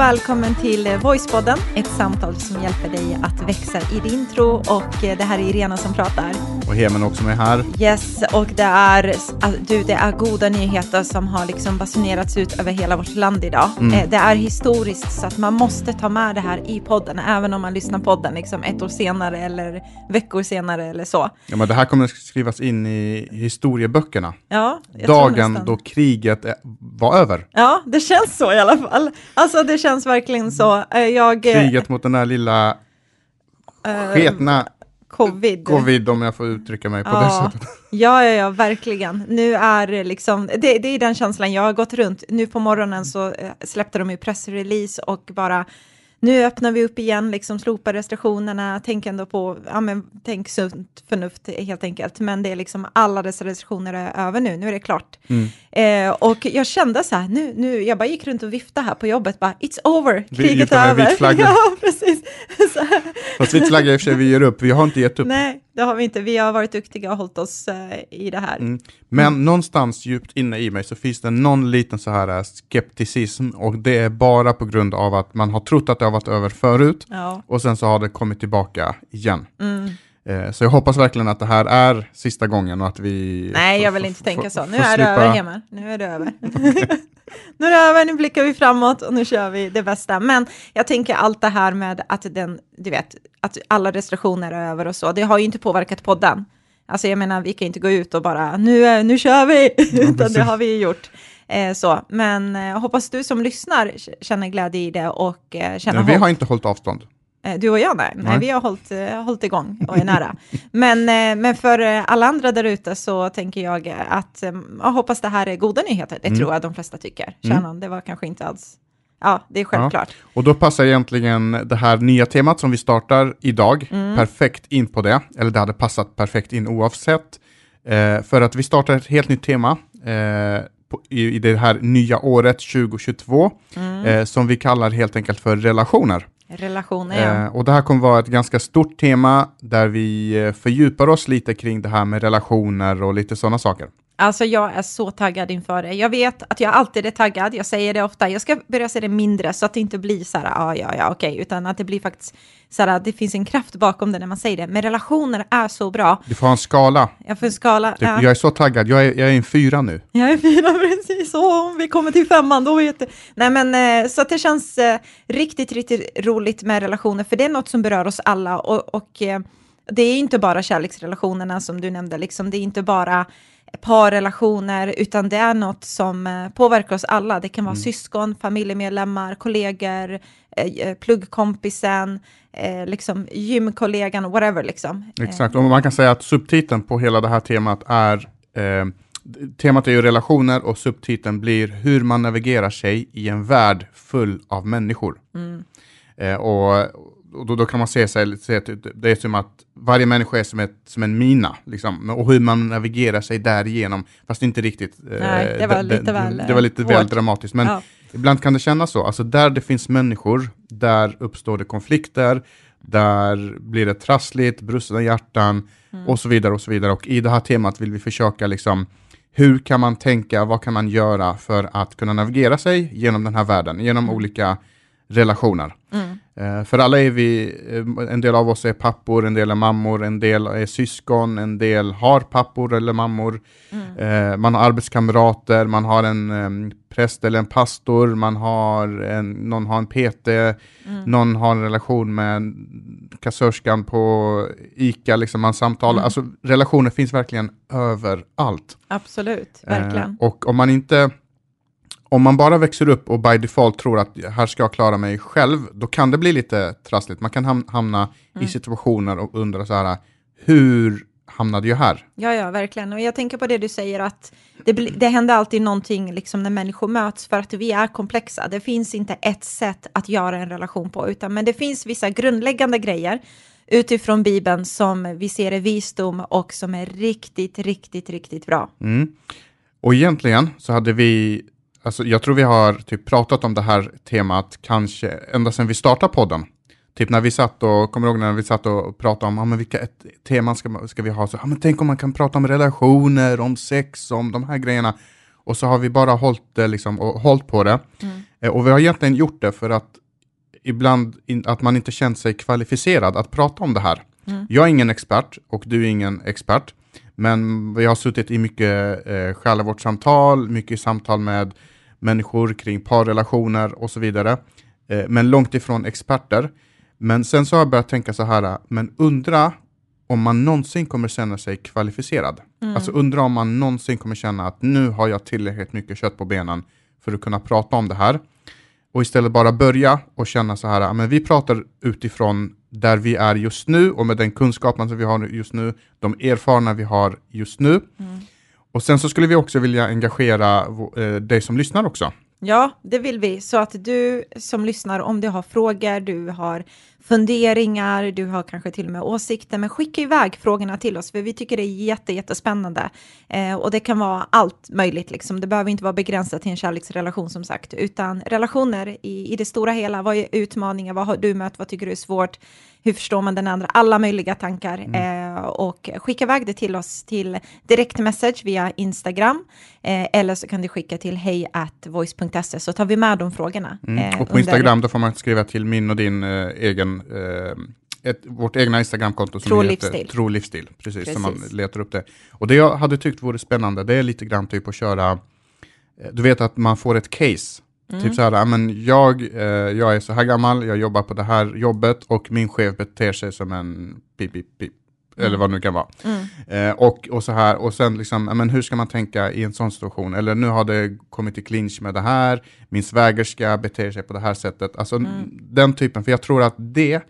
välkommen till eh, Voicepodden, ett samtal som hjälper dig att växa i din tro och eh, det här är Irena som pratar. Och Hemen också med här. Yes, och det är, ah, du, det är goda nyheter som har liksom basunerats ut över hela vårt land idag. Mm. Eh, Det är historiskt så att man måste ta med det här i podden, även om man lyssnar på podden liksom ett år senare eller veckor senare eller så. Ja, men det här kommer skrivas in i historieböckerna. Ja, Dagen då kriget eh, var över. Ja, det känns så i alla fall. Alltså det känns verkligen så. Eh, Jag... Kriget mot den där lilla sketna Covid. covid, om jag får uttrycka mig på det Ja, sättet. ja, ja, ja, verkligen. Nu är det liksom, det, det är den känslan jag har gått runt. Nu på morgonen så eh, släppte de ju pressrelease och bara nu öppnar vi upp igen, liksom slopar restriktionerna, tänk ändå på, ja men tänk sunt förnuft helt enkelt. Men det är liksom alla dessa restriktioner är över nu, nu är det klart. Mm. Eh, och jag kände så här, nu, nu, jag bara gick runt och viftade här på jobbet, bara it's over, kriget är över. vit flagga. ja, precis. Så här. Fast vi flaggar i och för sig, vi ger upp. Vi har inte gett upp. Nej, det har vi inte. Vi har varit duktiga och hållit oss eh, i det här. Mm. Men någonstans djupt inne i mig så finns det någon liten så här eh, skepticism och det är bara på grund av att man har trott att det har varit över förut Ja. och sen så har det kommit tillbaka igen. Mm. Eh, Så jag hoppas verkligen att det här är sista gången och att vi... Nej, jag vill inte tänka så. Nu är det över hemma. Nu är det över. nu är det över, nu blickar vi framåt och nu kör vi det bästa. Men jag tänker allt det här med att den, du vet, att alla restriktioner är över och så, det har ju inte påverkat podden. Alltså jag menar, vi kan inte gå ut och bara, nu, nu kör vi, utan det har vi ju gjort. Eh, så, men eh, hoppas du som lyssnar känner glädje i det och eh, känner vi hopp. har inte hållit avstånd. Eh, Du och jag, nej. nej. Vi har hållit, eh, hållit igång och är nära. men, eh, men för alla andra där ute så tänker jag att jag hoppas det här är goda nyheter. Det Mm. tror jag de flesta tycker. Mm. Shannon, det var kanske inte alls... Ja, det är självklart. Och då passar egentligen det här nya temat som vi startar idag Mm. perfekt in på det. Eller det hade passat perfekt in oavsett. Eh, för att vi startar ett helt nytt tema eh, på, i, i det här nya året 2022 Mm. eh, som vi kallar helt enkelt för relationer. Relationer, ja. Eh, och det här kommer vara ett ganska stort tema där vi eh, fördjupar oss lite kring det här med relationer och lite sådana saker. Alltså jag är så taggad inför det. Jag vet att jag alltid är taggad, jag säger det ofta. Jag ska börja säga det mindre så att det inte blir så här, ja, ja, ja, okej, utan att det blir faktiskt så här, det finns en kraft bakom det när man säger det. Men relationer är så bra. Du får ha en skala. Jag får en skala. Typ, ja. Jag är så taggad, jag är, jag är en fyra nu. Jag är fyra precis, och om vi kommer till femman då vet du. Nej men eh, så att det känns eh, riktigt, riktigt roligt med relationer, för det är något som berör oss alla och, och eh, det är inte bara kärleksrelationerna som du nämnde, liksom, det är inte bara parrelationer, utan det är något som eh, påverkar oss alla. Det kan vara syskon, familjemedlemmar, kollegor, eh, eh, pluggkompisen, eh, liksom gymkollegan, whatever liksom. Exakt, och man kan säga att subtiteln på hela det här temat är eh, Temat är ju relationer och subtiteln blir hur man navigerar sig i en värld full av människor. Mm. Och och då, då kan man se sig, se det är som att varje människa är som, ett, som en mina, liksom, och hur man navigerar sig därigenom, fast inte riktigt. eh, Nej, det var lite väl, det var lite väl hårt. dramatiskt, men Ja. Ibland kan det kännas så, alltså där det finns människor, där uppstår det konflikter, där blir det trassligt, brustna hjärtan Mm. och så vidare och så vidare. Och i det här temat vill vi försöka liksom, hur kan man tänka, vad kan man göra för att kunna navigera sig genom den här världen, genom olika relationer. Mm. Eh, för alla är vi, eh, en del av oss är pappor, en del är mammor, en del är syskon, en del har pappor eller mammor. Mm. Eh, man har arbetskamrater, man har en präst eller en pastor, man har en, någon har en PT, Mm. någon har en relation med kassörskan på ICA, liksom man samtalar. Mm. Alltså relationer finns verkligen överallt. Absolut, verkligen. Och om man inte om man bara växer upp och by default tror att här ska jag klara mig själv, då kan det bli lite trassligt. Man kan ham- hamna Mm. i situationer och undra så här, hur hamnade jag här? Ja, ja, verkligen. Och jag tänker på det du säger att det, det händer alltid någonting liksom när människor möts för att vi är komplexa. Det finns inte ett sätt att göra en relation på, utan men det finns vissa grundläggande grejer utifrån Bibeln som vi ser är visdom och som är riktigt, riktigt, riktigt bra. Mm. Och egentligen så hade vi, alltså jag tror vi har typ pratat om det här temat kanske ända sedan vi startade podden. Typ när vi satt och, kommer du ihåg när vi satt och pratade om, ja men vilka ett, teman ska, ska vi ha? Så, ja men tänk om man kan prata om relationer, om sex, om de här grejerna. och så har vi bara hållit, det liksom, och hållit på det. Mm. Eh, och vi har egentligen gjort det för att ibland in, att man inte känt sig kvalificerad att prata om det här. Mm. Jag är ingen expert och du är ingen expert, men vi har suttit i mycket eh, själavårdssamtal, mycket samtal med människor kring parrelationer och så vidare, eh, men långt ifrån experter. Men sen så har jag börjat tänka så här, men undra om man någonsin kommer känna sig kvalificerad. Mm. Alltså undra om man någonsin kommer känna att nu har jag tillräckligt mycket kött på benen för att kunna prata om det här. Och istället bara börja och känna så här, men vi pratar utifrån där vi är just nu och med den kunskapen som vi har just nu, de erfarna vi har just nu. Mm. Och sen så skulle vi också vilja engagera eh, dig som lyssnar också. Ja, det vill vi. Så att du som lyssnar, om du har frågor, du har funderingar, du har kanske till och med åsikter, men skicka iväg frågorna till oss, för vi tycker det är jätte, jättespännande. Eh, och det kan vara allt möjligt, liksom. det behöver inte vara begränsat till en kärleksrelation som sagt, utan relationer i, i det stora hela. Vad är utmaningar? Vad har du mött? Vad tycker du är svårt? Hur förstår man den andra? Alla möjliga tankar. Mm. Eh, och skicka iväg det till oss till direktmessage via Instagram, eh, eller så kan du skicka till hej voice.se så tar vi med de frågorna. Mm. eh, och på under- Instagram då får man skriva till min och din eh, egen, eh, ett, vårt egna Instagramkonto som Tro heter livsstil. Tro livsstil. Precis, så man Precis. letar upp det. Och det jag hade tyckt vore spännande, det är lite grann typ att köra, eh, du vet att man får ett case. Mm. Typ så här, men jag, eh, jag är så här gammal, jag jobbar på det här jobbet och min chef beter sig som en pip, pip, pip. Eller vad det nu kan vara. Mm. Eh, och, och så här, och sen liksom, men hur ska man tänka i en sån situation? Eller nu har det kommit i clinch med det här, min svägerska beter sig på det här sättet. Alltså den typen, för jag tror att det,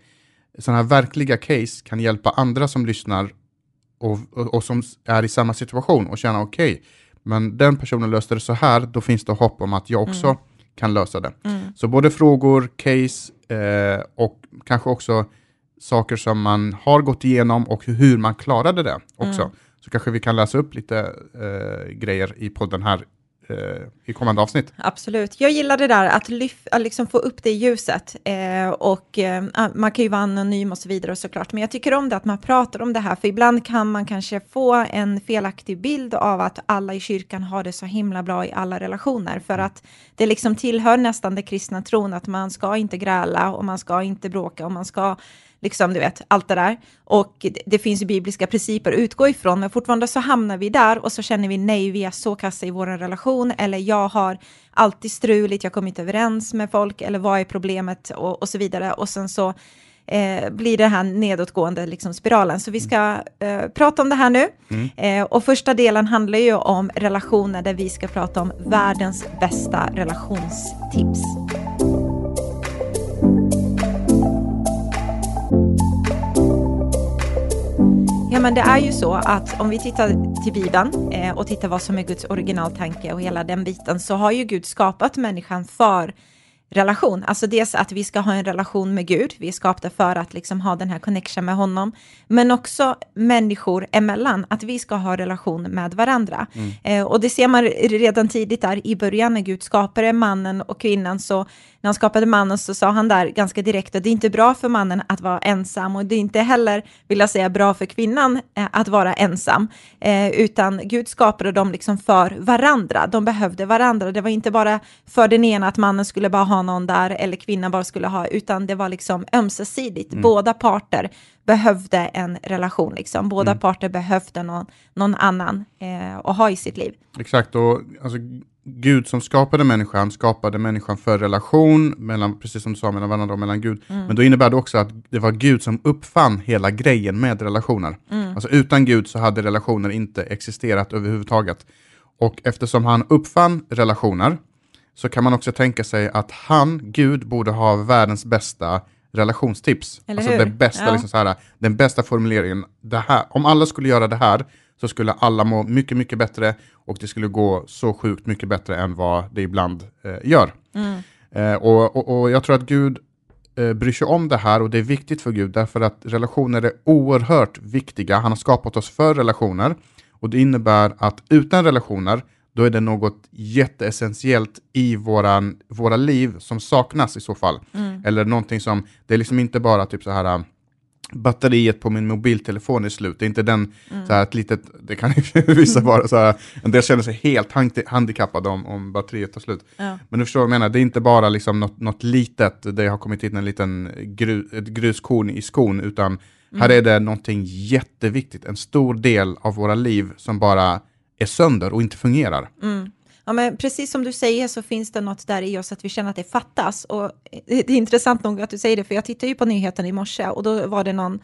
sådana här verkliga case kan hjälpa andra som lyssnar och, och, och som är i samma situation och känna okej, men den personen löste det så här, då finns det hopp om att jag också kan lösa det. Mm. Så både frågor, case eh, och kanske också saker som man har gått igenom och hur man klarade det också. Mm. Så kanske vi kan läsa upp lite eh, grejer i podden här eh, i kommande avsnitt. Absolut. Jag gillar det där att, lyf, att liksom få upp det i ljuset. Eh, och eh, man kan ju vara anonym och så vidare och såklart. Men jag tycker om det att man pratar om det här. För ibland kan man kanske få en felaktig bild av att alla i kyrkan har det så himla bra i alla relationer. För att det liksom tillhör nästan det kristna tron att man ska inte gräla och man ska inte bråka och man ska liksom, du vet, allt det där. Och det, det finns ju bibliska principer att utgå ifrån, men fortfarande så hamnar vi där och så känner vi nej, vi är så kassa i vår relation, eller jag har alltid struligt, jag kommer inte överens med folk, eller vad är problemet och, och så vidare. Och sen så eh, blir det här nedåtgående liksom, spiralen. Så vi ska eh, prata om det här nu. Eh, och första delen handlar ju om relationer, där vi ska prata om världens bästa relationstips. Nej, men det är ju så att om vi tittar till Bibeln eh, och tittar vad som är Guds originaltanke och hela den biten, så har ju Gud skapat människan för relation. Alltså dels att vi ska ha en relation med Gud, vi är skapade för att liksom ha den här connection med honom, men också människor emellan, att vi ska ha relation med varandra. Eh, och det ser man redan tidigt där i början när Gud skapade mannen och kvinnan, så när han skapade mannen så sa han där ganska direkt att det är inte bra för mannen att vara ensam och det är inte heller, vill jag säga, bra för kvinnan eh, att vara ensam, eh, utan Gud skapade dem liksom för varandra. De behövde varandra. Det var inte bara för den ena att mannen skulle bara ha någon där eller kvinnan bara skulle ha, utan det var liksom ömsesidigt. Båda parter behövde en relation, liksom. Båda parter behövde någon, någon annan eh, att ha i sitt liv. Exakt, och alltså, Gud som skapade människan skapade människan för relation, mellan, precis som du sa, mellan varandra och mellan Gud. Men då innebär det också att det var Gud som uppfann hela grejen med relationer. Alltså utan Gud så hade relationer inte existerat överhuvudtaget. Och eftersom han uppfann relationer så kan man också tänka sig att han, Gud, borde ha världens bästa relationstips. Eller alltså hur? det bästa, Ja. liksom så här, den bästa formuleringen. Det här, om alla skulle göra det här så skulle alla må mycket, mycket bättre och det skulle gå så sjukt mycket bättre än vad det ibland eh, gör. Eh, och, och, och jag tror att Gud eh, bryr sig om det här och det är viktigt för Gud därför att relationer är oerhört viktiga. Han har skapat oss för relationer och det innebär att utan relationer då är det något jätteessentiellt i våran, våra liv som saknas i så fall. Eller någonting som, det är liksom inte bara typ så här batteriet på min mobiltelefon är slut. Det är inte den, så här, ett litet, det kan ju vissa vara så här, en del känner sig helt handi- handikappade om, om batteriet tar slut. Ja. Men du förstår vad jag menar, det är inte bara liksom något, något litet, det har kommit in en liten gru, ett gruskorn i skon, utan här är det någonting jätteviktigt, en stor del av våra liv som bara är sönder och inte fungerar. Mm. Ja, men precis som du säger så finns det något där i oss att vi känner att det fattas. Och eh, det är intressant nog att du säger det, för jag tittade ju på nyheten i morse och då var det någon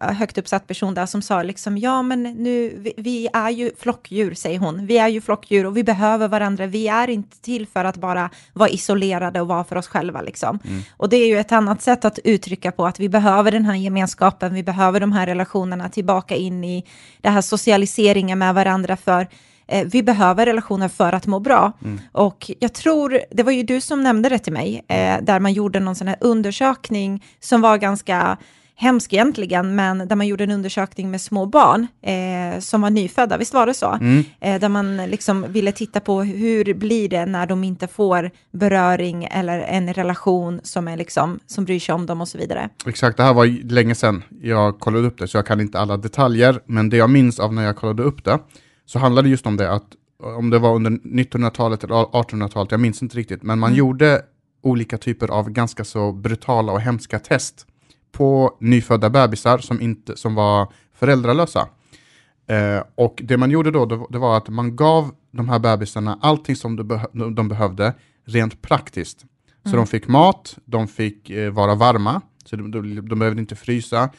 högt uppsatt person där som sa liksom, ja men nu, vi, vi är ju flockdjur, säger hon. Vi är ju flockdjur och vi behöver varandra. Vi är inte till för att bara vara isolerade och vara för oss själva liksom. Och det är ju ett annat sätt att uttrycka på att vi behöver den här gemenskapen, vi behöver de här relationerna tillbaka in i det här socialiseringen med varandra för eh, vi behöver relationer för att må bra. Och jag tror, det var ju du som nämnde det till mig, eh, där man gjorde någon sån här undersökning som var ganska hemsk egentligen, men där man gjorde en undersökning med små barn eh, som var nyfödda, visst var det så? Eh, där man liksom ville titta på hur blir det när de inte får beröring eller en relation som, är liksom, som bryr sig om dem och så vidare. Exakt, det här var länge sedan jag kollade upp det, så jag kan inte alla detaljer, men det jag minns av när jag kollade upp det, så handlade det just om det att, om det var under 1900-talet eller 1800-talet, jag minns inte riktigt, men man gjorde olika typer av ganska så brutala och hemska test på nyfödda bebisar som, inte, som var föräldralösa. Eh, och det man gjorde då, det, det var att man gav de här bebisarna allting som de, beh- de behövde rent praktiskt. Så de fick mat, de fick eh, vara varma, så de, de, de behövde inte frysa.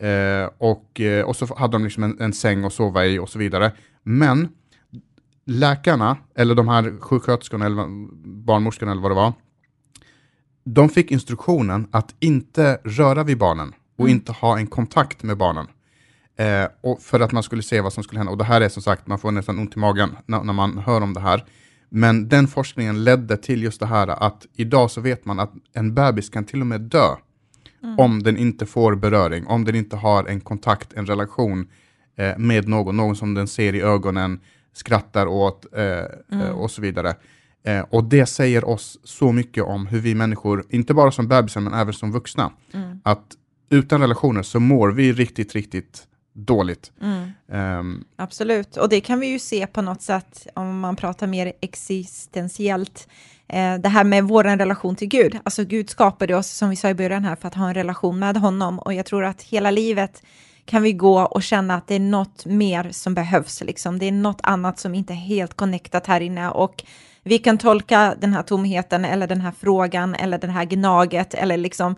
Eh, och, eh, och så hade de liksom en, en säng att sova i och så vidare. Men läkarna, eller de här sjuksköterskorna, eller barnmorskorna eller vad det var, de fick instruktionen att inte röra vid barnen och inte ha en kontakt med barnen. Eh, och för att man skulle se vad som skulle hända. Och det här är som sagt, man får nästan ont i magen när, när man hör om det här. Men den forskningen ledde till just det här att idag så vet man att en bebis kan till och med dö om den inte får beröring, om den inte har en kontakt, en relation eh, med någon, någon som den ser i ögonen, skrattar åt eh, eh, och så vidare. Eh, och det säger oss så mycket om hur vi människor, inte bara som bebisar men även som vuxna, att utan relationer så mår vi riktigt, riktigt dåligt. Ehm, Absolut, och det kan vi ju se på något sätt om man pratar mer existentiellt. Eh, det här med vår relation till Gud. Alltså Gud skapade oss, som vi sa i början här, för att ha en relation med honom. Och jag tror att hela livet kan vi gå och känna att det är något mer som behövs. Liksom. Det är något annat som inte är helt connectat här inne. Och vi kan tolka den här tomheten eller den här frågan eller det här gnaget eller liksom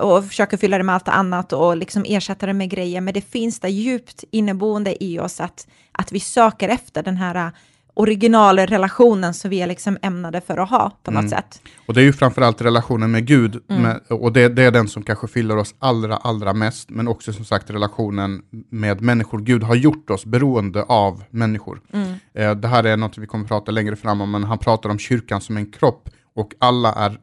och försöka fylla det med allt annat och liksom ersätta det med grejer. Men det finns där djupt inneboende i oss att, att vi söker efter den här originalrelationen som vi är liksom ämnade för att ha på något sätt. Och det är ju framförallt relationen med Gud, med, och det, det är den som kanske fyller oss allra, allra mest, men också som sagt relationen med människor. Gud har gjort oss beroende av människor. Eh, det här är något vi kommer att prata längre fram om, men han pratar om kyrkan som en kropp, och alla är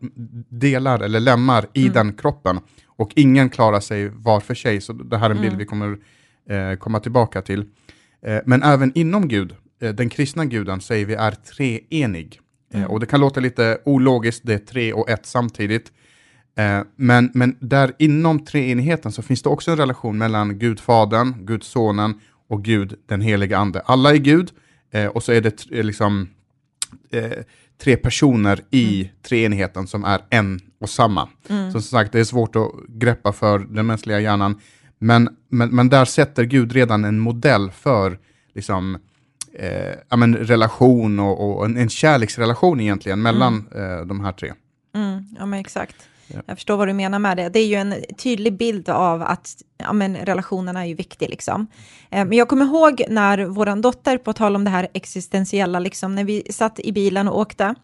delar eller lemmar i den kroppen. Och ingen klarar sig var för sig, så det här är en bild vi kommer eh, komma tillbaka till. Eh, men även inom Gud, den kristna guden säger vi är treenig. Eh, och det kan låta lite ologiskt, det är tre och ett samtidigt. Eh, men, men där inom treenigheten så finns det också en relation mellan Gud Fadern, Gud Sonen och Gud den helige Ande. Alla är Gud eh, och så är det eh, liksom eh, tre personer i treenigheten som är en och samma. Så som sagt, det är svårt att greppa för den mänskliga hjärnan. Men, men, men där sätter Gud redan en modell för liksom, eh, ja, men relation och, och en, en kärleksrelation egentligen mellan eh, de här tre. Mm, ja, men exakt. Jag förstår vad du menar med det. Det är ju en tydlig bild av att ja, men relationerna är ju viktiga. Liksom. Eh, Men jag kommer ihåg när vår dotter, på tal om det här existentiella, liksom, när vi satt i bilen och åkte,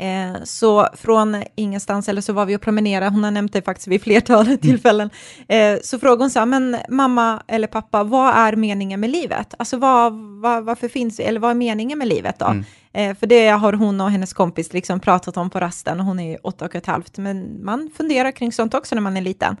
eh, så från ingenstans, eller så var vi och promenerade, hon har nämnt det faktiskt vid flertal tillfällen, eh, så frågade hon så här, men mamma eller pappa, vad är meningen med livet? Alltså vad, vad, varför finns, eller vad är meningen med livet då? Eh, för det har hon och hennes kompis liksom pratat om på rasten, hon är åtta och ett halvt, men man funderar kring sånt också när man är liten.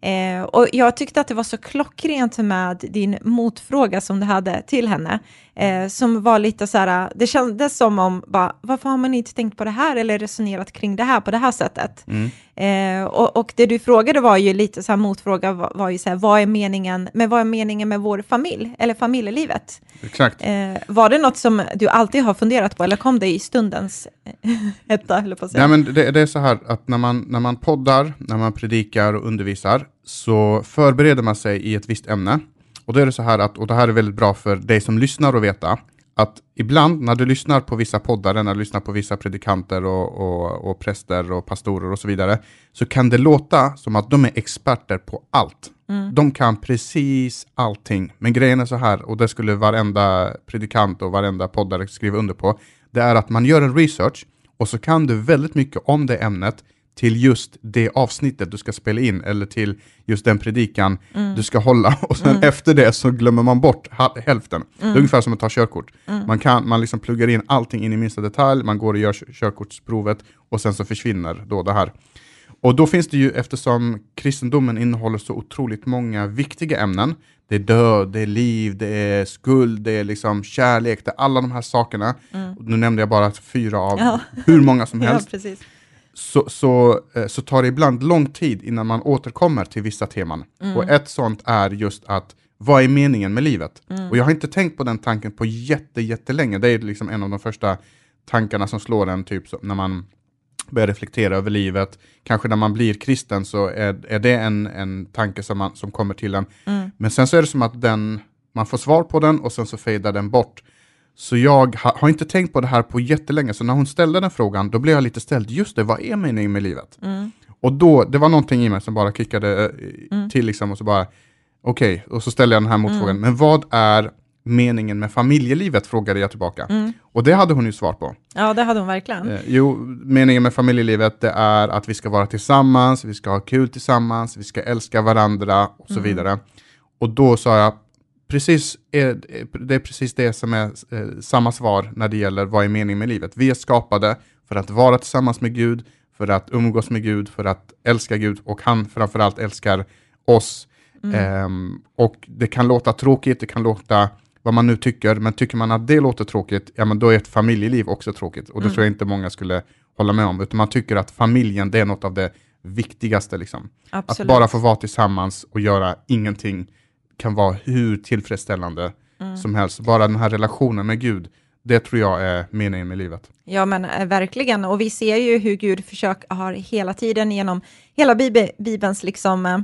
Eh, och jag tyckte att det var så klockrent med din motfråga som du hade till henne. Eh, som var lite så här, det kändes som om, bara, varför har man inte tänkt på det här eller resonerat kring det här på det här sättet? Mm. Eh, och, och, det du frågade var ju lite så här motfråga, var, var ju så här, vad är meningen, men vad är meningen med vår familj, eller familjelivet? Exakt. Eh, var det något som du alltid har funderat på, eller kom det i stundens hetta, eller på att säga? Nej, men det, det är så här att när man, när man poddar, när man predikar och undervisar, så förbereder man sig i ett visst ämne. Och då är det så här att, och det här är väldigt bra för dig som lyssnar att veta, att ibland när du lyssnar på vissa poddar, när du lyssnar på vissa predikanter och, och, och präster och pastorer och så vidare, så kan det låta som att de är experter på allt. Mm. De kan precis allting. Men grejen är så här, och det skulle varenda predikant och varenda poddare skriva under på, det är att man gör en research och så kan du väldigt mycket om det ämnet till just det avsnittet du ska spela in eller till just den predikan Mm. du ska hålla och sen efter det så glömmer man bort hälften. Det Mm. är ungefär som att ta körkort. Man, kan, man liksom pluggar in allting in i minsta detalj, man går och gör kör- körkortsprovet och sen så försvinner då det här. Och då finns det ju, eftersom kristendomen innehåller så otroligt många viktiga ämnen, det är död, det är liv, det är skuld, det är liksom kärlek, det är alla de här sakerna. Nu nämnde jag bara fyra av Mm. Ja. hur många som Ja, helst precis. Så, så, eh, så tar det ibland lång tid innan man återkommer till vissa teman. Och ett sånt är just att vad är meningen med livet? Och jag har inte tänkt på den tanken på jätte, jättelänge. Det är liksom en av de första tankarna som slår en typ så, när man börjar reflektera över livet. Kanske när man blir kristen så är, är det en, en tanke som, man, som kommer till en. Men sen så är det som att den, man får svar på den och sen så fejdar den bort. Så jag ha, har inte tänkt på det här på jättelänge, så när hon ställde den frågan, då blev jag lite ställd, just det, vad är meningen med livet? Och då, det var någonting i mig som bara kickade eh, till liksom och så bara, okej, och så ställde jag den här motfrågan, men vad är meningen med familjelivet, frågade jag tillbaka. Och det hade hon ju svar på. Ja, det hade hon verkligen. Eh, jo, meningen med familjelivet det är att vi ska vara tillsammans, vi ska ha kul tillsammans, vi ska älska varandra och så vidare. Och då sa jag, precis, det är precis det som är eh, samma svar när det gäller vad är meningen med livet. Vi är skapade för att vara tillsammans med Gud, för att umgås med Gud, för att älska Gud och han framförallt älskar oss. Ehm, och det kan låta tråkigt, det kan låta vad man nu tycker, men tycker man att det låter tråkigt, ja men då är ett familjeliv också tråkigt. Och det tror jag inte många skulle hålla med om, utan man tycker att familjen, det är något av det viktigaste. Liksom. Att bara få vara tillsammans och göra ingenting kan vara hur tillfredsställande som helst. Bara den här relationen med Gud, det tror jag är meningen med livet. Ja, men eh, verkligen. Och vi ser ju hur Gud försök, har hela tiden genom hela Bibel, Bibelns, liksom, eh,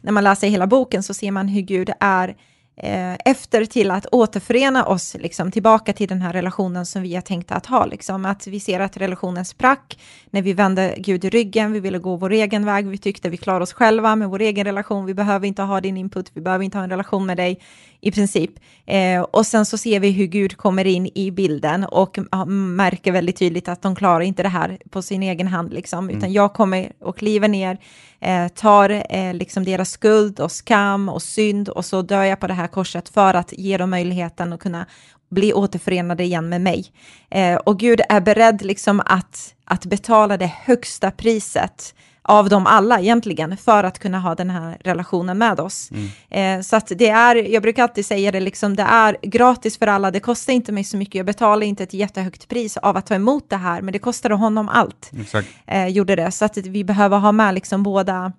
när man läser hela boken så ser man hur Gud är Eh, efter till att återförena oss liksom, tillbaka till den här relationen som vi har tänkt att ha. Liksom. Att vi ser att relationen sprack när vi vände Gud i ryggen, vi ville gå vår egen väg, vi tyckte vi klarar oss själva med vår egen relation, vi behöver inte ha din input, vi behöver inte ha en relation med dig i princip. Eh, och sen så ser vi hur Gud kommer in i bilden och märker väldigt tydligt att de klarar inte det här på sin egen hand, liksom, utan jag kommer och kliver ner, eh, tar eh, liksom deras skuld och skam och synd och så dör jag på det här korset för att ge dem möjligheten att kunna bli återförenade igen med mig. Eh, och Gud är beredd liksom att, att betala det högsta priset av dem alla egentligen för att kunna ha den här relationen med oss. Eh, så att det är, jag brukar alltid säga det, liksom, det är gratis för alla, det kostar inte mig så mycket, jag betalar inte ett jättehögt pris av att ta emot det här, men det kostade honom allt, Exakt. eh, gjorde det. Så att vi behöver ha med liksom båda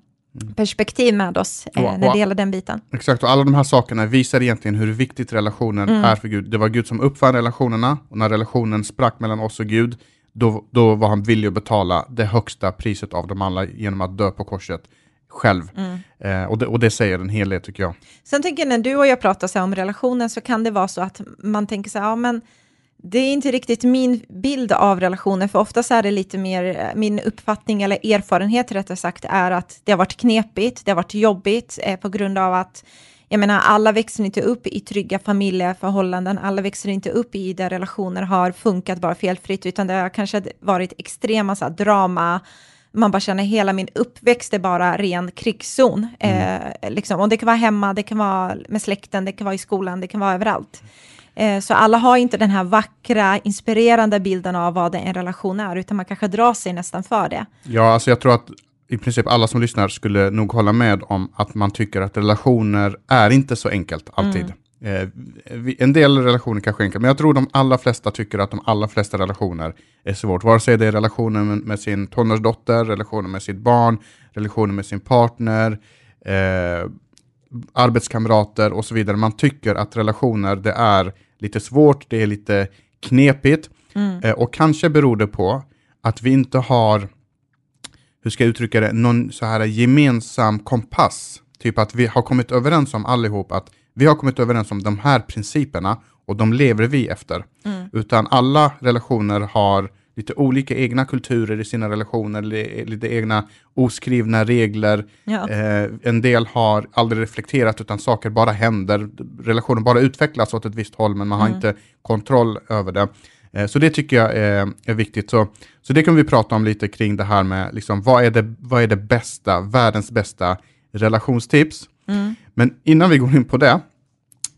perspektiv med oss eh, Och- när det gäller den biten. Exakt, och alla de här sakerna visar egentligen hur viktigt relationen är för Gud. Det var Gud som uppfann relationerna, och när relationen sprack mellan oss och Gud, då, då var han villig att betala det högsta priset av dem alla genom att dö på korset själv. Eh, och, det, och det säger en hel del tycker jag. Sen tänker jag när du och jag pratar så om relationen så kan det vara så att man tänker så här, ja men det är inte riktigt min bild av relationer, för oftast är det lite mer eh, min uppfattning eller erfarenhet rättare sagt är att det har varit knepigt, det har varit jobbigt eh, på grund av att jag menar, alla växer inte upp i trygga familjeförhållanden, alla växer inte upp i där relationer har funkat bara felfritt, utan det har kanske varit extrema så här, drama, man bara känner hela min uppväxt är bara ren krigszon. Eh, liksom. Och det kan vara hemma, det kan vara med släkten, det kan vara i skolan, det kan vara överallt. Eh, så alla har inte den här vackra, inspirerande bilden av vad en relation är, utan man kanske drar sig nästan för det. Ja, alltså jag tror att i princip alla som lyssnar skulle nog hålla med om att man tycker att relationer är inte så enkelt alltid. Eh, vi- en del relationer kanske är enkla, men jag tror de allra flesta tycker att de allra flesta relationer är svårt. Vare sig det är relationen med, sin tonårsdotter, relationen med sitt barn, relationen med sin partner, eh, arbetskamrater och så vidare. Man tycker att relationer, det är lite svårt, det är lite knepigt. Eh, och kanske beror det på att vi inte har, hur ska jag uttrycka det, någon så här gemensam kompass. Typ att vi har kommit överens om allihop att vi har kommit överens om de här principerna och de lever vi efter. Utan alla relationer har lite olika egna kulturer i sina relationer, li- lite egna oskrivna regler. Ja. Eh, en del har aldrig reflekterat utan saker bara händer. Relationen bara utvecklas åt ett visst håll men man har inte kontroll över det. Eh, så det tycker jag är, är viktigt. Så, så det kan vi prata om lite kring det här med liksom, vad, är det, vad är det bästa, världens bästa relationstips. Men innan vi går in på det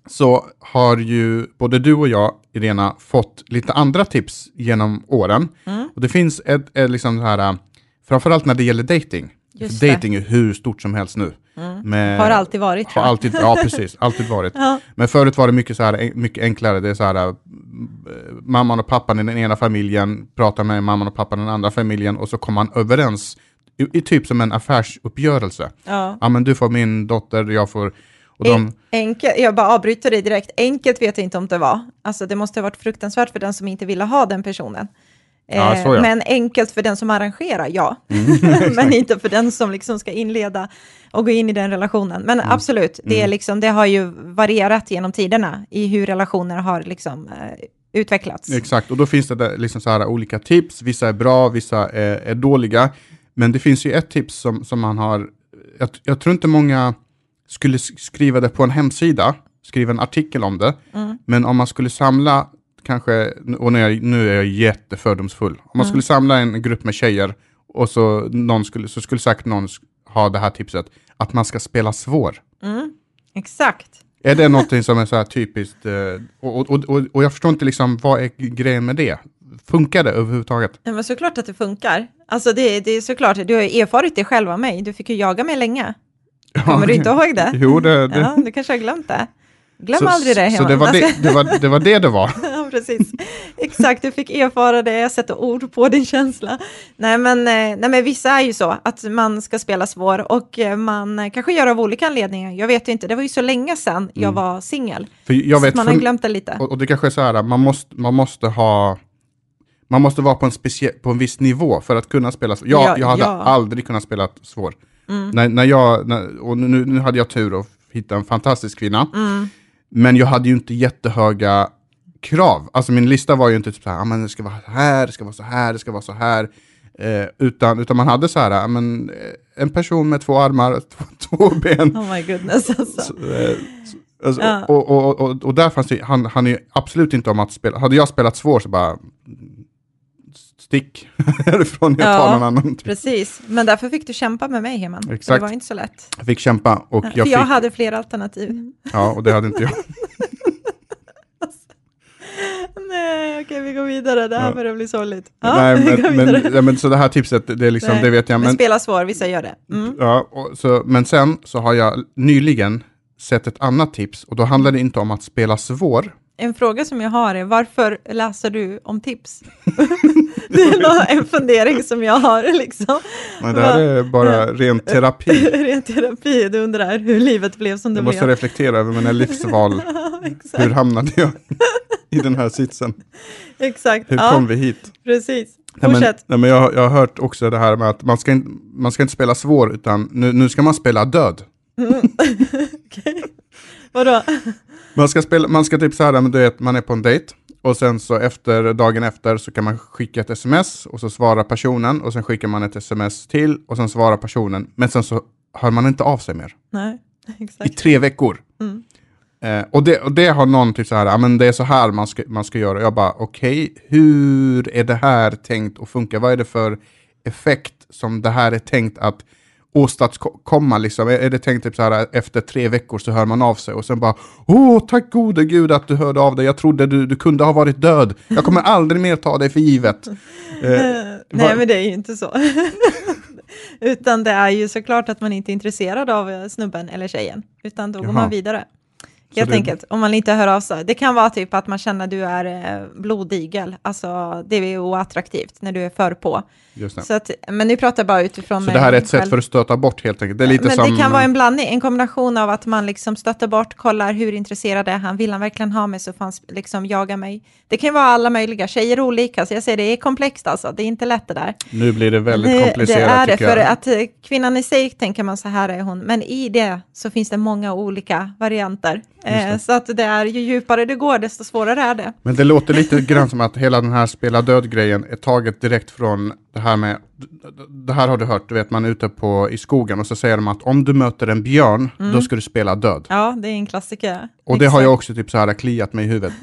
så har ju både du och jag, Irena, fått lite andra tips genom åren. Och det finns ett, ett liksom det här, äh, framförallt när det gäller dating. Just För dating är hur stort som helst nu. Med, Har alltid varit har alltid, Ja, precis. Alltid varit. Ja. Men förut var det mycket, så här, en- mycket enklare. Det är så här, äh, mamman och pappan i den ena familjen pratar med mamman och pappan i den andra familjen och så kommer man överens i, i typ som en affärsuppgörelse. Ja. Ja, men du får min dotter, jag får... Och de, Enkelt, jag bara avbryter dig direkt. Enkelt vet jag inte om det var. Alltså det måste ha varit fruktansvärt för den som inte ville ha den personen. Ja, Eh, så ja. Men enkelt för den som arrangerar, ja. Mm. men inte för den som liksom ska inleda och gå in i den relationen. Men Mm. absolut, det, är liksom, det har ju varierat genom tiderna i hur relationer har liksom, eh, utvecklats. Exakt, och då finns det där liksom så här olika tips. Vissa är bra, vissa är, är dåliga. Men det finns ju ett tips som, som man har... Jag, jag tror inte många skulle sk- skriva det på en hemsida, skriva en artikel om det. Men om man skulle samla, kanske, och nu är jag, nu är jag jättefördomsfull. Om man skulle samla en grupp med tjejer och så, någon skulle, så skulle säkert någon ha det här tipset, att man ska spela svår. Exakt. Är det någonting som är så här typiskt? eh, Och, och, och, och jag förstår inte liksom, vad är grejen med det? Funkar det överhuvudtaget? Ja, men såklart att det funkar. Alltså det, det är såklart, du har ju erfarit det själv av mig. Du fick ju jaga mig länge. Kommer du inte ihåg det? Jo, det... det Ja, du kanske har glömt det. Glöm så, aldrig det Så det var det, det, var, det var det det var? precis. Exakt, du fick erfara det, sätta ord på din känsla. Nej men, eh, nej, men vissa är ju så, att man ska spela svår och eh, man eh, kanske gör av olika anledningar. Jag vet inte, det var ju så länge sedan jag var singel. För man har glömt det lite. och, och det kanske är så här, man måste, man måste ha... Man måste vara på en, specie, på en viss nivå för att kunna spela svår. Jag, Ja, jag hade ja. Mm. aldrig kunnat spela svår. När, när jag, när, och nu, nu hade jag tur att hitta en fantastisk kvinna. Mm. Men jag hade ju inte jättehöga krav. Alltså min lista var ju inte typ så här, ah, men det ska vara så här, det ska vara så här, det ska vara så här. Eh, utan, utan man hade så här, ah, men, eh, en person med två armar, två, två ben. Oh my goodness alltså. Så, eh, så- alltså, Ja. och, och, och, och där fanns det, han, han är ju absolut inte om att spela, hade jag spelat svår så bara stick härifrån, jag tar Ja, någon annan. Typ. Precis, men därför fick du kämpa med mig Heman. För Det Exakt. var inte så lätt. Jag fick kämpa och För jag jag, fick, hade fler alternativ. ja och det hade inte jag. Nej, okej vi går vidare. Det här Ja. börjar bli sorgligt. Ja, Nej, men, men, ja, men så det här tipset, det, är liksom, Nej, det vet jag. Men, Men, spela svår, vissa gör det. Mm. ja, och, så, men sen så har jag nyligen sett ett annat tips och då handlar det inte om att spela svår. En fråga som jag har är varför läser du om tips? det är en fundering som jag har liksom. Men det här är bara ren terapi. Ren terapi, du undrar hur livet blev som det Jag måste blev. reflektera över mina livsval. Hur hamnade jag i den här sitsen? exakt. Hur Ja, kom vi hit? precis. Nej, men, nej, men jag, har- jag har hört också det här med att man ska, inte, man ska inte spela svår, utan nu, nu ska man spela död. Okej. Vadå? Man ska, spela, man ska typ så här, men du vet, man är på en dejt och sen så efter, dagen efter så kan man skicka ett sms och så svarar personen och sen skickar man ett sms till och sen svarar personen, men sen så hör man inte av sig mer. Nej, I exakt. tre veckor. Mm. Eh, och, det, och det har någon typ så här, men det är så här man ska, man ska göra. Jag bara, okej, hur är det här tänkt att funka? Vad är det för effekt som det här är tänkt att åstadkomma? Liksom? Är, det tänkt typ så här, efter tre veckor så hör man av sig och sen bara, åh, tack gode gud att du hörde av dig. Jag trodde du, du kunde ha varit död. Jag kommer aldrig mer ta dig för givet. Eh, Nej, vad- men det är ju inte så. Utan det är ju såklart att man inte är intresserad av eh, snubben eller tjejen, utan då går Jaha. man vidare. Helt det- enkelt, om man inte hör av sig. Det kan vara typ att man känner att du är eh, blodigel, alltså det är oattraktivt när du är för på. Så att, men nu pratar jag bara utifrån Så det här är ett sätt själv. för att stöta bort helt enkelt. Det är lite men som... det kan vara en blandning, en kombination av att man liksom stöter bort, kollar hur intresserad är han, vill han verkligen ha mig så får han liksom jaga mig. Det kan vara alla möjliga, tjejer är olika, så jag säger det är komplext alltså, det är inte lätt det där. Nu blir det väldigt det, komplicerat det är det, för jag. att eh, kvinnan i sig tänker man så här är hon, men i det så finns det många olika varianter. Eh, så att det är, ju djupare det går, desto svårare är det. Men det låter lite grann som att hela den här spela död-grejen är taget direkt från det här med, det här har du hört, du vet man är ute på, i skogen och så säger de att om du möter en björn, då ska du spela död. Ja, det är en klassiker. Och det har Exakt. jag också typ så här kliat mig i huvudet.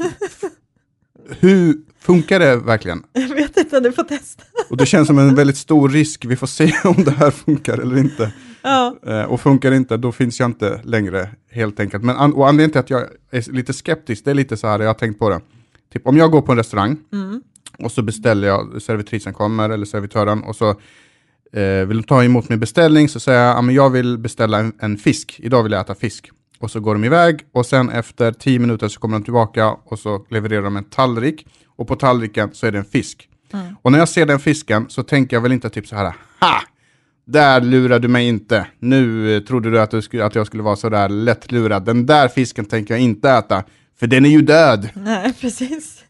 Hur funkar det verkligen? Jag vet inte, du får testa. Och det känns som en väldigt stor risk, vi får se om det här funkar eller inte. Ja, Eh, och funkar det inte, då finns jag inte längre helt enkelt. Men an- och anledningen till att jag är lite skeptisk, det är lite så här, jag har tänkt på det. Typ om jag går på en restaurang mm. och så beställer jag, servitrisen kommer eller servitören och så eh, vill de ta emot min beställning så säger jag, men jag vill beställa en, en fisk, idag vill jag äta fisk. Och så går de iväg och sen efter tio minuter så kommer de tillbaka och så levererar de en tallrik och på tallriken så är det en fisk. Mm. Och när jag ser den fisken så tänker jag väl inte typ så här, ha! Där lurar du mig inte. Nu eh, trodde du att, du skulle, att jag skulle vara så där lättlurad. Den där fisken tänker jag inte äta, för den är ju död. nej, precis.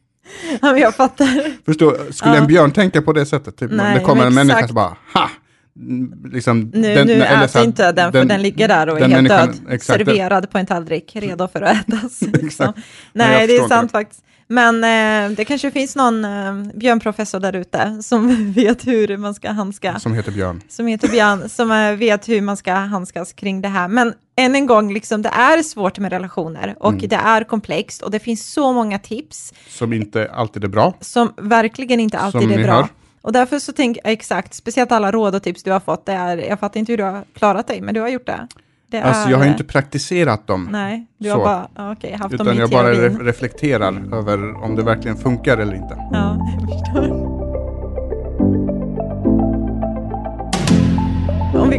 Ja, men jag fattar. Förstår, skulle Ja. en björn tänka på det sättet? Typ, Nej, det kommer en människa så bara, ha! Mm, Liksom, Nu, den- nu eller ät så inte den, för den ligger där och är den helt död, exakt, serverad på en tallrik, redo för att ätas. liksom. Nej, Nej, det är sant inte faktiskt. Men eh, det kanske finns någon eh, björnprofessor där ute som vet hur man ska handska, Som heter Björn. som heter Björn, som eh, vet hur man ska handskas kring det här. Men än en gång, liksom, det är svårt med relationer och Mm. det är komplext och det finns så många tips Som inte alltid är bra. som verkligen inte alltid Som är bra. hör. Och därför så tänker jag exakt, speciellt alla råd och tips du har fått, det är, jag fattar inte hur du har klarat dig, men du har gjort det. det Alltså är, jag har ju inte praktiserat dem. Nej, du så. har bara okej, haft dem Utan i jag bara re- reflekterar över om det verkligen funkar eller inte. Ja, jag förstår.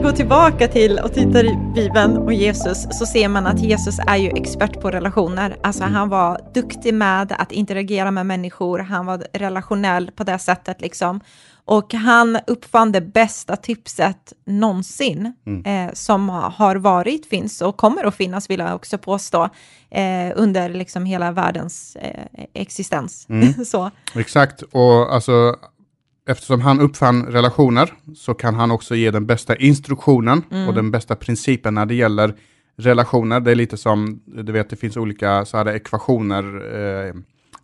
Går tillbaka till och tittar i Bibeln och Jesus så ser man att Jesus är ju expert på relationer. Alltså han var duktig med att interagera med människor, han var relationell på det sättet liksom. Och han uppfann det bästa tipset någonsin eh, som har varit, finns och kommer att finnas vill jag också påstå eh, under liksom hela världens eh, existens. så. Exakt, och alltså eftersom han uppfann relationer så kan han också ge den bästa instruktionen och den bästa principen när det gäller relationer. Det är lite som, du vet det finns olika så här ekvationer. Eh,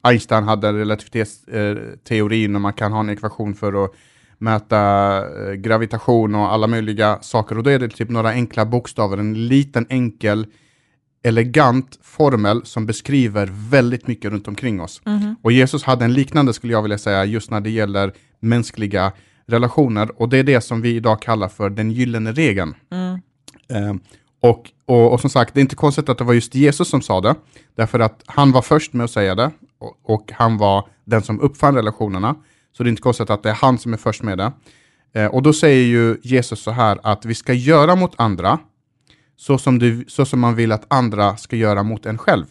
Einstein hade relativitetsteorin och man kan ha en ekvation för att mäta eh, gravitation och alla möjliga saker. Och då är det typ några enkla bokstäver, en liten enkel elegant formel som beskriver väldigt mycket runt omkring oss. Och Jesus hade en liknande, skulle jag vilja säga, just när det gäller mänskliga relationer. Och det är det som vi idag kallar för den gyllene regeln. Eh, och, och, och som sagt, det är inte konstigt att det var just Jesus som sa det, därför att han var först med att säga det, och, och han var den som uppfann relationerna. Så det är inte konstigt att det är han som är först med det. Eh, och då säger ju Jesus så här att vi ska göra mot andra så som, du, så som man vill att andra ska göra mot en själv.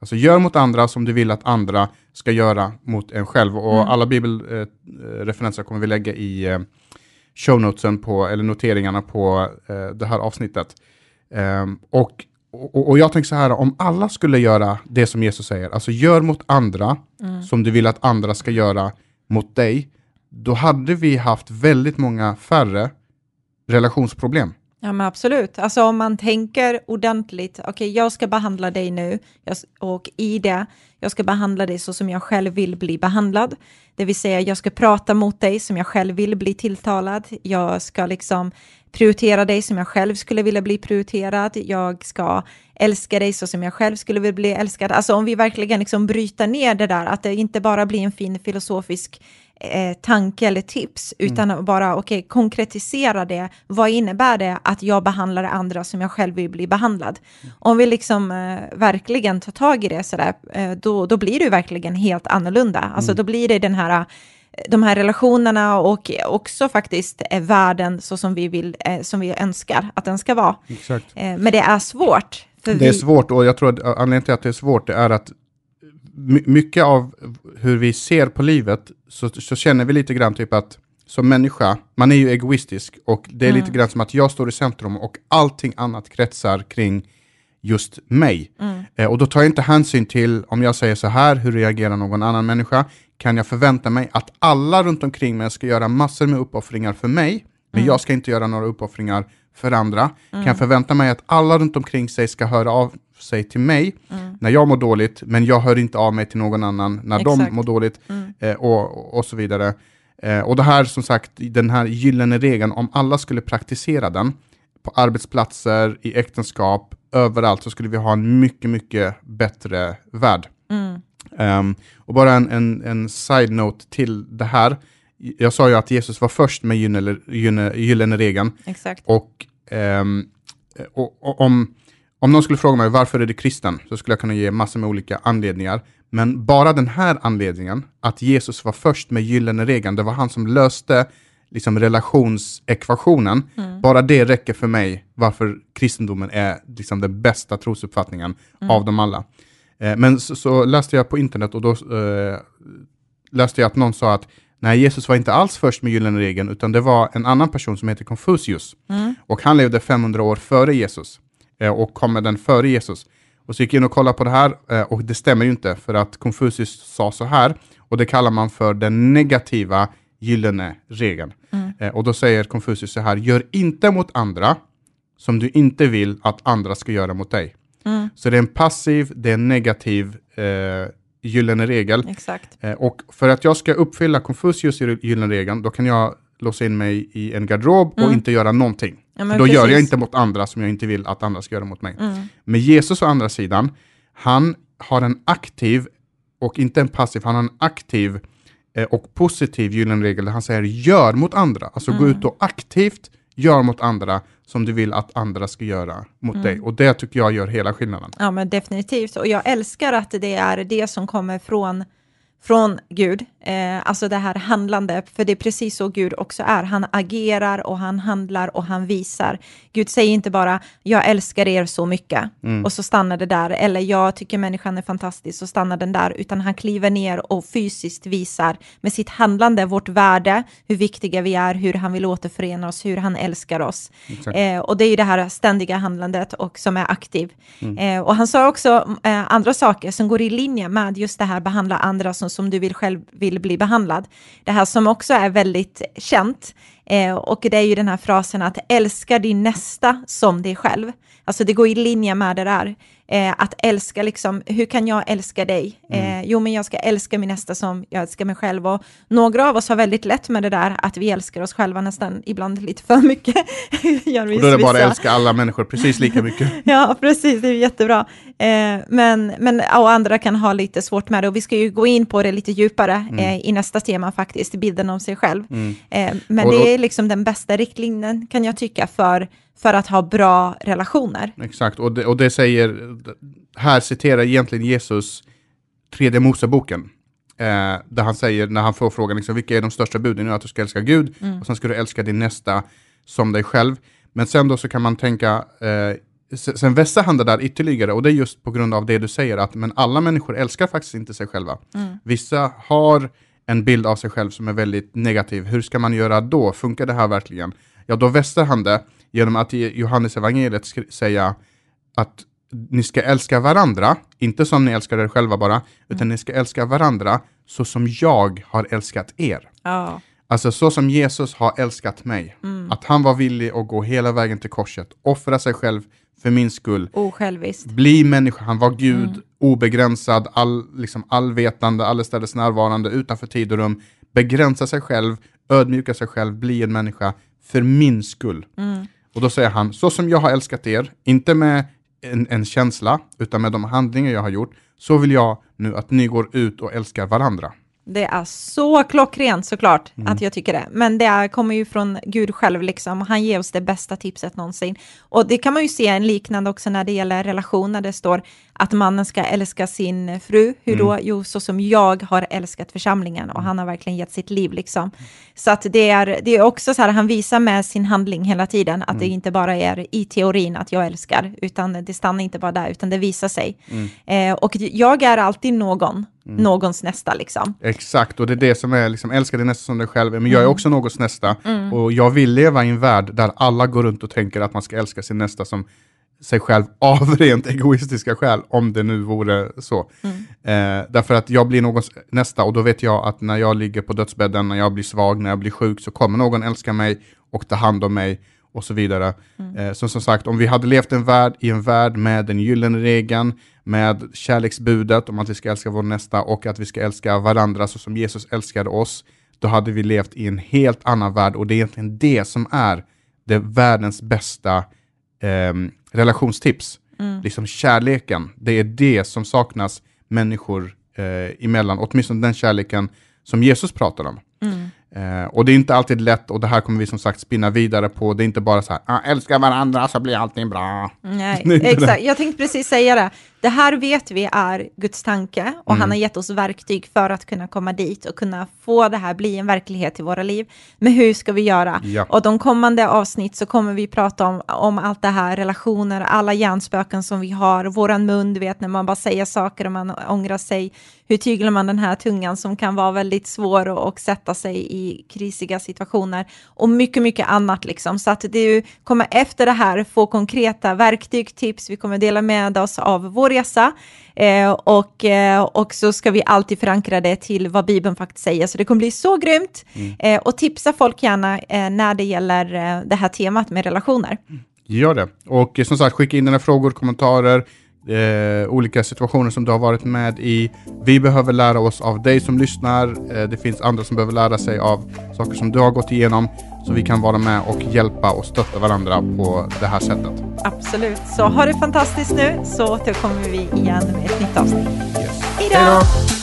Alltså gör mot andra som du vill att andra ska göra mot en själv. Och alla bibelreferenser kommer vi lägga i eh, show notesen på, eller noteringarna på eh, det här avsnittet. Ehm, och, och, och jag tänker så här, om alla skulle göra det som Jesus säger, alltså gör mot andra som du vill att andra ska göra mot dig, då hade vi haft väldigt många färre relationsproblem. Ja, men absolut. Alltså om man tänker ordentligt, okej, jag ska behandla dig nu, och i det, jag ska behandla dig så som jag själv vill bli behandlad. Det vill säga, jag ska prata mot dig som jag själv vill bli tilltalad. Jag ska liksom prioritera dig som jag själv skulle vilja bli prioriterad. Jag ska älska dig så som jag själv skulle vilja bli älskad. Alltså om vi verkligen liksom bryter ner det där, att det inte bara blir en fin filosofisk eh, tanke eller tips, utan bara okej, konkretisera det. Vad innebär det att jag behandlar andra som jag själv vill bli behandlad? Om vi liksom eh, verkligen tar tag i det sådär, eh, då, då blir det verkligen helt annorlunda. Alltså då blir det den här de här relationerna och också faktiskt eh, världen så som vi vill, eh, som vi önskar att den ska vara. Exakt. Eh, men det är svårt, Det är vi- svårt och jag tror att anledningen till att det är svårt det är att my- mycket av hur vi ser på livet så, så känner vi lite grann typ att som människa, man är ju egoistisk och det är lite Mm. grann som att jag står i centrum och allting annat kretsar kring just mig. Mm. Eh, och då tar jag inte hänsyn till om jag säger så här, hur reagerar någon annan människa? Kan jag förvänta mig att alla runt omkring mig ska göra massor med uppoffringar för mig, men Mm. jag ska inte göra några uppoffringar för andra? Kan jag förvänta mig att alla runt omkring sig ska höra av sig till mig Mm. när jag mår dåligt, men jag hör inte av mig till någon annan när Exakt. de mår dåligt Mm. eh, och, och så vidare. Eh, och det här som sagt, den här gyllene regeln, om alla skulle praktisera den på arbetsplatser, i äktenskap, överallt så skulle vi ha en mycket, mycket bättre värld. Mm. Ehm, och bara en, en, en side-note till det här. Jag sa ju att Jesus var först med gyllene, gyllene, gyllene regeln. Exakt. Och, och, och om, om någon skulle fråga mig varför är du kristen, så skulle jag kunna ge massor med olika anledningar. Men bara den här anledningen, att Jesus var först med gyllene regeln, det var han som löste liksom relationsekvationen. Bara det räcker för mig varför kristendomen är liksom den bästa trosuppfattningen av dem alla. Eh, men så, så läste jag på internet och då eh, läste jag att någon sa att nej, Jesus var inte alls först med gyllene regeln, utan det var en annan person som heter Konfucius. Och han levde 500 år före Jesus eh, och kom med den före Jesus. Och så gick jag in och kollade på det här eh, och det stämmer ju inte för att Konfucius sa så här och det kallar man för den negativa gyllene regeln. Eh, och då säger Konfucius så här, gör inte mot andra som du inte vill att andra ska göra mot dig. Mm. Så det är en passiv, det är en negativ eh, gyllene regel. Exakt. Eh, och för att jag ska uppfylla Konfucius gyllene regeln, då kan jag låsa in mig i en garderob och inte göra någonting. Mm. Ja, då gör jag precis. inte mot andra som jag inte vill att andra ska göra mot mig. Mm. Men Jesus å andra sidan, han har en aktiv och inte en passiv, han har en aktiv och positiv gyllene regel där han säger gör mot andra. Alltså gå Mm. ut och aktivt gör mot andra som du vill att andra ska göra mot Mm. dig. Och det tycker jag gör hela skillnaden. Ja, men definitivt. Och jag älskar att det är det som kommer från, från Gud, eh, alltså det här handlande, för det är precis så Gud också är. Han agerar och han handlar och han visar. Gud säger inte bara jag älskar er så mycket och så stannar det där, eller jag tycker människan är fantastisk och stannar den där, utan han kliver ner och fysiskt visar med sitt handlande vårt värde, hur viktiga vi är, hur han vill återförena oss, hur han älskar oss. Eh, och det är ju det här ständiga handlandet och som är aktiv. Eh, och han sa också eh, andra saker som går i linje med just det här behandla andra som, som du vill själv vill bli behandlad. Det här som också är väldigt känt eh, och det är ju den här frasen att älska din nästa som dig själv. Alltså det går i linje med det där. Eh, att älska, liksom, hur kan jag älska dig? Eh, jo, men jag ska älska min nästa som jag älskar mig själv. Och några av oss har väldigt lätt med det där, att vi älskar oss själva nästan ibland lite för mycket. Gör vi Och då är det bara att älska alla människor precis lika mycket. Ja, precis, det är jättebra. Eh, men, men och andra kan ha lite svårt med det och vi ska ju gå in på det lite djupare eh, i nästa tema faktiskt, bilden av sig själv. Eh, men då- det är liksom den bästa riktlinjen kan jag tycka för, för att ha bra relationer. Exakt, och det, och det säger, här citerar egentligen Jesus tredje Moseboken. Eh, där han säger, när han får frågan, liksom, vilka är de största buden? Att du ska älska Gud, och sen ska du älska din nästa som dig själv. Men sen då så kan man tänka, eh, se- sen vässar han det där ytterligare, och det är just på grund av det du säger, att men alla människor älskar faktiskt inte sig själva. Vissa har en bild av sig själv som är väldigt negativ. Hur ska man göra då? Funkar det här verkligen? Ja, då vässar han det genom att i Johannes evangeliet säga att ni ska älska varandra, inte som ni älskar er själva bara, utan ni ska älska varandra så som jag har älskat er. Ja, Alltså så som Jesus har älskat mig. Att han var villig att gå hela vägen till korset, offra sig själv för min skull, osjälviskt. bli människa, han var Gud, obegränsad, all, liksom allvetande, allestädes närvarande, utanför tid och rum, begränsa sig själv, ödmjuka sig själv, bli en människa för min skull. Och då säger han, så som jag har älskat er, inte med en, en känsla, utan med de handlingar jag har gjort, så vill jag nu att ni går ut och älskar varandra. Det är så klockrent såklart Mm. att jag tycker det. Men det är, kommer ju från Gud själv liksom. Han ger oss det bästa tipset någonsin. Och det kan man ju se en liknande också när det gäller relationer. Det står att mannen ska älska sin fru. Hur Mm. då? Jo, så som jag har älskat församlingen. Och han har verkligen gett sitt liv liksom. Så att det är, det är också så här, han visar med sin handling hela tiden att Mm. det inte bara är i teorin att jag älskar, utan det stannar inte bara där, utan det visar sig. Mm. Eh, och jag är alltid någon, någons nästa liksom. Exakt, och det är det som är, liksom, älska dig nästa som dig själv. Men jag Mm. är också någons nästa. Och jag vill leva i en värld där alla går runt och tänker att man ska älska sin nästa som sig själv av rent egoistiska skäl, om det nu vore så. Mm. Eh, därför att jag blir någons nästa och då vet jag att när jag ligger på dödsbädden, när jag blir svag, när jag blir sjuk, så kommer någon älska mig och ta hand om mig och så vidare. Eh, så som sagt, om vi hade levt en värld, i en värld med den gyllene regeln, med kärleksbudet om att vi ska älska vår nästa och att vi ska älska varandra så som Jesus älskade oss, då hade vi levt i en helt annan värld och det är egentligen det som är det världens bästa ehm, relationstips. Liksom kärleken, det är det som saknas människor eh, emellan, åtminstone den kärleken som Jesus pratar om. Eh, och det är inte alltid lätt och det här kommer vi som sagt spinna vidare på. Det är inte bara så här, ah, älska varandra så blir allting bra. Nej, exakt. Jag tänkte precis säga det. Det här vet vi är Guds tanke och Mm. han har gett oss verktyg för att kunna komma dit och kunna få det här bli en verklighet i våra liv. Men hur ska vi göra? Ja. Och de kommande avsnitt så kommer vi prata om, om allt det här, relationer, alla hjärnspöken som vi har, våran mun, du vet när man bara säger saker och man ångrar sig. Hur tyglar man den här tungan som kan vara väldigt svår att och sätta sig i krisiga situationer och mycket, mycket annat liksom. Så att du kommer efter det här få konkreta verktyg, tips, vi kommer dela med oss av vår resa eh, och, eh, och så ska vi alltid förankra det till vad Bibeln faktiskt säger. Så det kommer bli så grymt eh, och tipsa folk gärna eh, när det gäller eh, det här temat med relationer. Gör det. Och eh, som sagt, skicka in dina frågor, kommentarer, eh, olika situationer som du har varit med i. Vi behöver lära oss av dig som lyssnar. Eh, det finns andra som behöver lära sig av saker som du har gått igenom. Så vi kan vara med och hjälpa och stötta varandra på det här sättet. Absolut, så ha det fantastiskt nu så återkommer vi igen med ett nytt avsnitt. Yes. Hej då! Hej då!